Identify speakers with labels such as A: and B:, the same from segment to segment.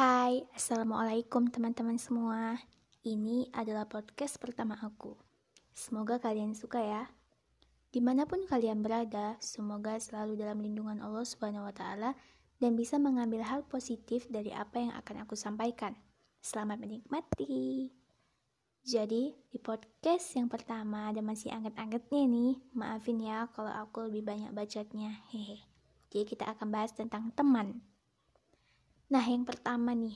A: Hai, Assalamualaikum teman-teman semua. Ini adalah podcast pertama aku. Semoga kalian suka ya. Di mana pun kalian berada, semoga selalu dalam lindungan Allah Subhanahu wa Ta'ala dan bisa mengambil hal positif dari apa yang akan aku sampaikan. Selamat menikmati. Jadi, di podcast yang pertama ada masih anget-angetnya nih. Maafin ya kalau aku lebih banyak bacotnya. Hehe. Jadi kita akan bahas tentang teman. Nah, yang pertama nih,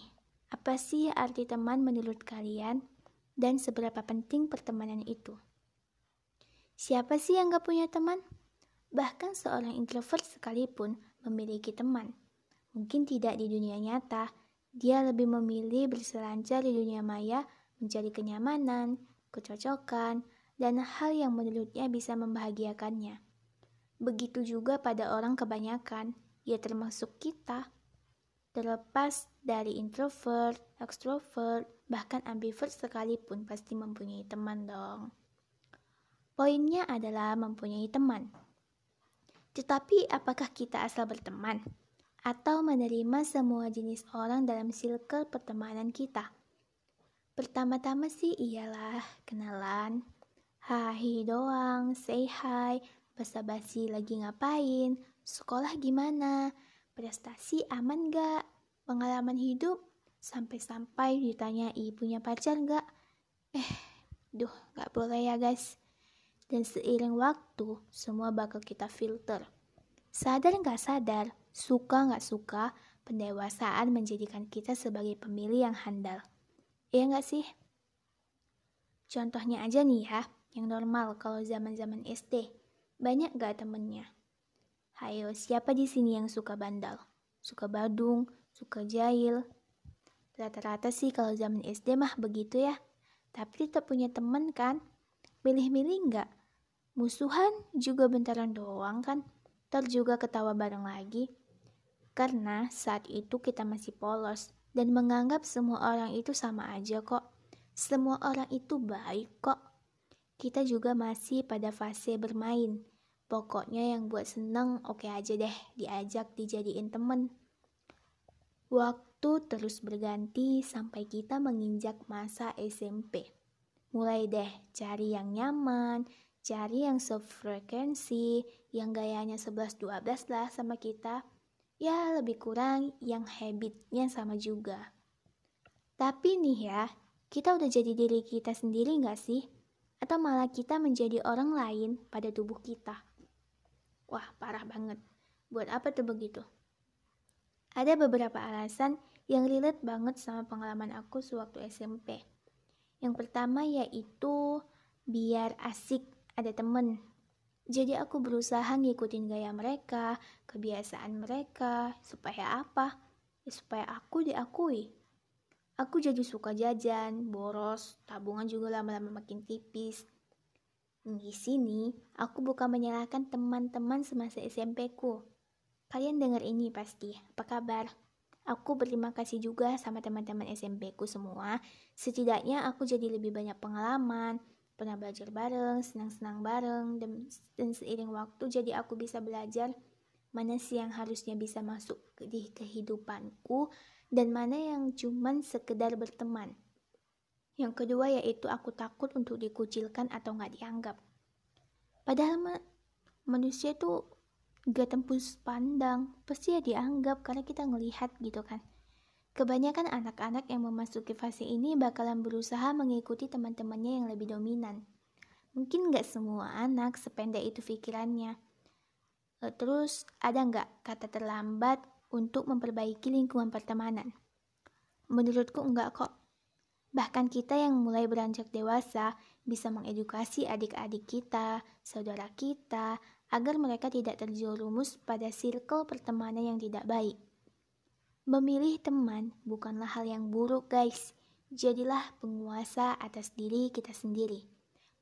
A: apa sih arti teman menurut kalian dan seberapa penting pertemanan itu? Siapa sih yang gak punya teman? Bahkan seorang introvert sekalipun memiliki teman. Mungkin tidak di dunia nyata, dia lebih memilih berselancar di dunia maya mencari kenyamanan, kecocokan, dan hal yang menurutnya bisa membahagiakannya. Begitu juga pada orang kebanyakan, ya termasuk kita. Terlepas dari introvert, extrovert, bahkan ambivert sekalipun pasti mempunyai teman dong. Poinnya adalah mempunyai teman. Tetapi apakah kita asal berteman? Atau menerima semua jenis orang dalam circle pertemanan kita? Pertama-tama sih iyalah kenalan. Hai doang, say hi, basa-basi lagi ngapain, sekolah gimana, prestasi aman gak? Pengalaman hidup sampai-sampai ditanya punya pacar gak? Eh, duh gak boleh ya guys. Dan seiring waktu, semua bakal kita filter. Sadar gak sadar, suka gak suka, pendewasaan menjadikan kita sebagai pemilih yang handal. Iya gak sih? Contohnya aja nih ya, yang normal kalau zaman-zaman SD. Banyak gak temennya? Hayo, siapa di sini yang suka bandal? Suka badung, suka jahil? Rata-rata sih kalau zaman SD mah begitu ya. Tapi tetap punya temen kan? Milih-milih nggak? Musuhan juga bentaran doang kan? Ntar juga ketawa bareng lagi. Karena saat itu kita masih polos dan menganggap semua orang itu sama aja kok. Semua orang itu baik kok. Kita juga masih pada fase bermain Pokoknya yang buat seneng oke okay aja deh diajak dijadiin temen. Waktu terus berganti sampai kita menginjak masa SMP. Mulai deh cari yang nyaman, cari yang sefrekuensi, yang gayanya 11-12 lah sama kita. Ya lebih kurang yang habitnya sama juga. Tapi nih ya, kita udah jadi diri kita sendiri gak sih? Atau malah kita menjadi orang lain pada tubuh kita? Wah, parah banget. Buat apa tuh begitu? Ada beberapa alasan yang relate banget sama pengalaman aku sewaktu SMP. Yang pertama yaitu biar asik ada temen. Jadi aku berusaha ngikutin gaya mereka, kebiasaan mereka, supaya apa? Ya, supaya aku diakui. Aku jadi suka jajan, boros, tabungan juga lama-lama makin tipis. Di sini, aku bukan menyalahkan teman-teman semasa SMP ku. Kalian dengar ini pasti. Apa kabar? Aku berterima kasih juga sama teman-teman SMP ku semua. Setidaknya aku jadi lebih banyak pengalaman, pernah belajar bareng, senang-senang bareng, dan, dan seiring waktu jadi aku bisa belajar mana sih yang harusnya bisa masuk di kehidupanku dan mana yang cuman sekedar berteman. Yang kedua yaitu aku takut untuk dikucilkan atau nggak dianggap. Padahal ma manusia tuh gak tembus pandang, pasti ya dianggap karena kita ngelihat gitu kan. Kebanyakan anak-anak yang memasuki fase ini bakalan berusaha mengikuti teman-temannya yang lebih dominan. Mungkin gak semua anak sependek itu pikirannya. Eh, terus ada nggak kata terlambat untuk memperbaiki lingkungan pertemanan? Menurutku enggak kok. Bahkan kita yang mulai beranjak dewasa bisa mengedukasi adik-adik kita, saudara kita, agar mereka tidak terjerumus pada circle pertemanan yang tidak baik. Memilih teman bukanlah hal yang buruk, guys. Jadilah penguasa atas diri kita sendiri.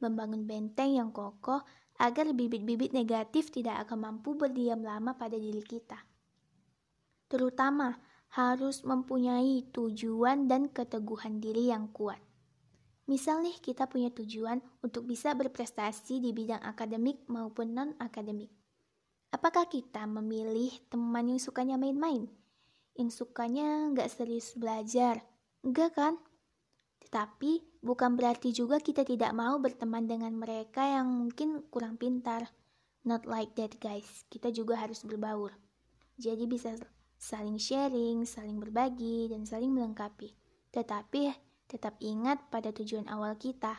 A: Membangun benteng yang kokoh agar bibit-bibit negatif tidak akan mampu berdiam lama pada diri kita. Terutama harus mempunyai tujuan dan keteguhan diri yang kuat. Misal nih kita punya tujuan untuk bisa berprestasi di bidang akademik maupun non-akademik. Apakah kita memilih teman yang sukanya main-main? yang sukanya nggak serius belajar. Enggak kan? Tetapi bukan berarti juga kita tidak mau berteman dengan mereka yang mungkin kurang pintar. Not like that guys, kita juga harus berbaur. Jadi bisa saling sharing, saling berbagi, dan saling melengkapi. Tetapi tetap ingat pada tujuan awal kita.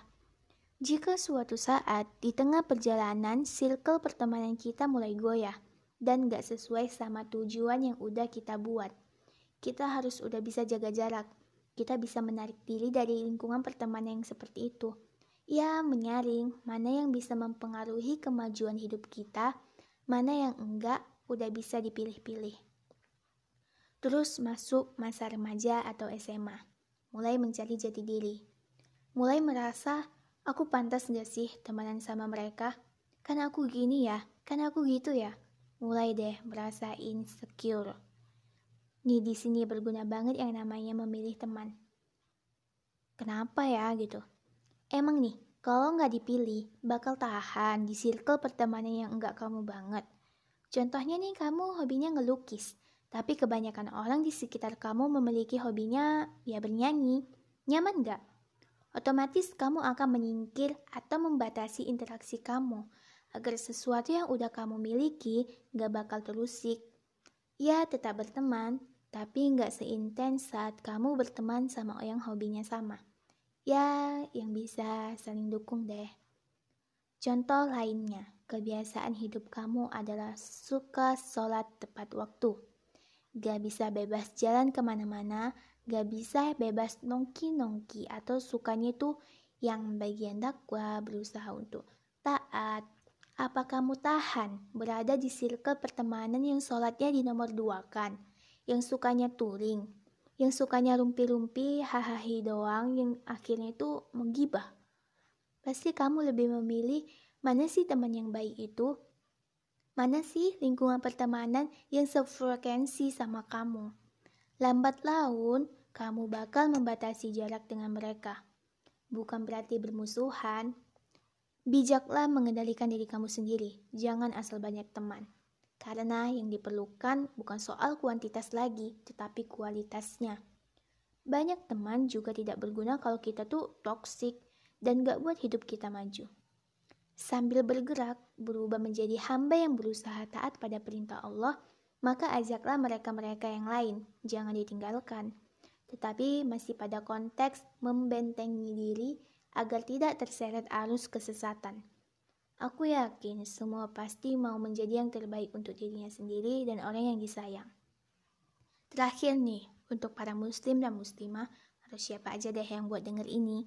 A: Jika suatu saat di tengah perjalanan circle pertemanan kita mulai goyah dan gak sesuai sama tujuan yang udah kita buat, kita harus udah bisa jaga jarak. Kita bisa menarik diri dari lingkungan pertemanan yang seperti itu. Ya, menyaring mana yang bisa mempengaruhi kemajuan hidup kita, mana yang enggak udah bisa dipilih-pilih. Terus masuk masa remaja atau SMA, mulai mencari jati diri. Mulai merasa, aku pantas gak sih temenan sama mereka? Kan aku gini ya, kan aku gitu ya. Mulai deh merasa insecure. Nih di sini berguna banget yang namanya memilih teman. Kenapa ya gitu? Emang nih, kalau nggak dipilih, bakal tahan di circle pertemanan yang enggak kamu banget. Contohnya nih kamu hobinya ngelukis, tapi kebanyakan orang di sekitar kamu memiliki hobinya ya bernyanyi. Nyaman nggak? Otomatis kamu akan menyingkir atau membatasi interaksi kamu agar sesuatu yang udah kamu miliki nggak bakal terusik. Ya tetap berteman, tapi nggak seintens saat kamu berteman sama yang hobinya sama. Ya, yang bisa saling dukung deh. Contoh lainnya, kebiasaan hidup kamu adalah suka sholat tepat waktu. Gak bisa bebas jalan ke mana-mana, gak bisa bebas nongki-nongki atau sukanya itu yang bagian dakwah berusaha untuk taat. Apa kamu tahan berada di circle pertemanan yang sholatnya di nomor dua kan? yang sukanya touring, yang sukanya rumpi-rumpi, hahaha doang, yang akhirnya itu menggibah. Pasti kamu lebih memilih mana sih teman yang baik itu? Mana sih lingkungan pertemanan yang sefrekuensi sama kamu? Lambat laun, kamu bakal membatasi jarak dengan mereka. Bukan berarti bermusuhan. Bijaklah mengendalikan diri kamu sendiri, jangan asal banyak teman. Karena yang diperlukan bukan soal kuantitas lagi, tetapi kualitasnya. Banyak teman juga tidak berguna kalau kita tuh toksik dan gak buat hidup kita maju. Sambil bergerak, berubah menjadi hamba yang berusaha taat pada perintah Allah, maka ajaklah mereka-mereka yang lain, jangan ditinggalkan. Tetapi masih pada konteks membentengi diri agar tidak terseret arus kesesatan. Aku yakin semua pasti mau menjadi yang terbaik untuk dirinya sendiri dan orang yang disayang. Terakhir nih, untuk para muslim dan muslimah, atau siapa aja deh yang buat denger ini,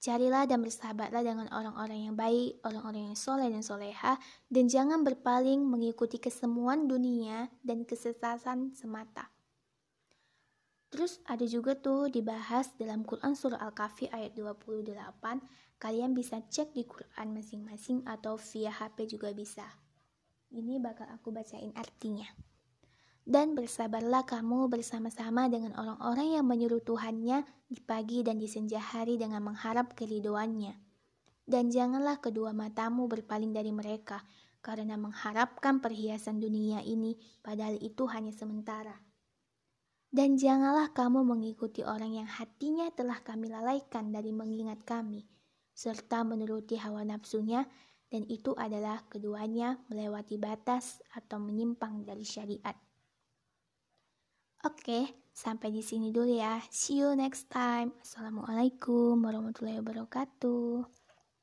A: carilah dan bersahabatlah dengan orang-orang yang baik, orang-orang yang soleh dan soleha, dan jangan berpaling mengikuti kesemuan dunia dan kesesatan semata. Terus ada juga tuh dibahas dalam Quran Surah Al-Kahfi ayat 28 Kalian bisa cek di Quran masing-masing atau via HP juga bisa. Ini bakal aku bacain artinya. Dan bersabarlah kamu bersama-sama dengan orang-orang yang menyuruh Tuhannya di pagi dan di senja hari dengan mengharap keridoannya. Dan janganlah kedua matamu berpaling dari mereka, karena mengharapkan perhiasan dunia ini, padahal itu hanya sementara. Dan janganlah kamu mengikuti orang yang hatinya telah kami lalaikan dari mengingat kami, serta menuruti hawa nafsunya, dan itu adalah keduanya melewati batas atau menyimpang dari syariat. Oke, sampai di sini dulu ya. See you next time. Assalamualaikum warahmatullahi wabarakatuh.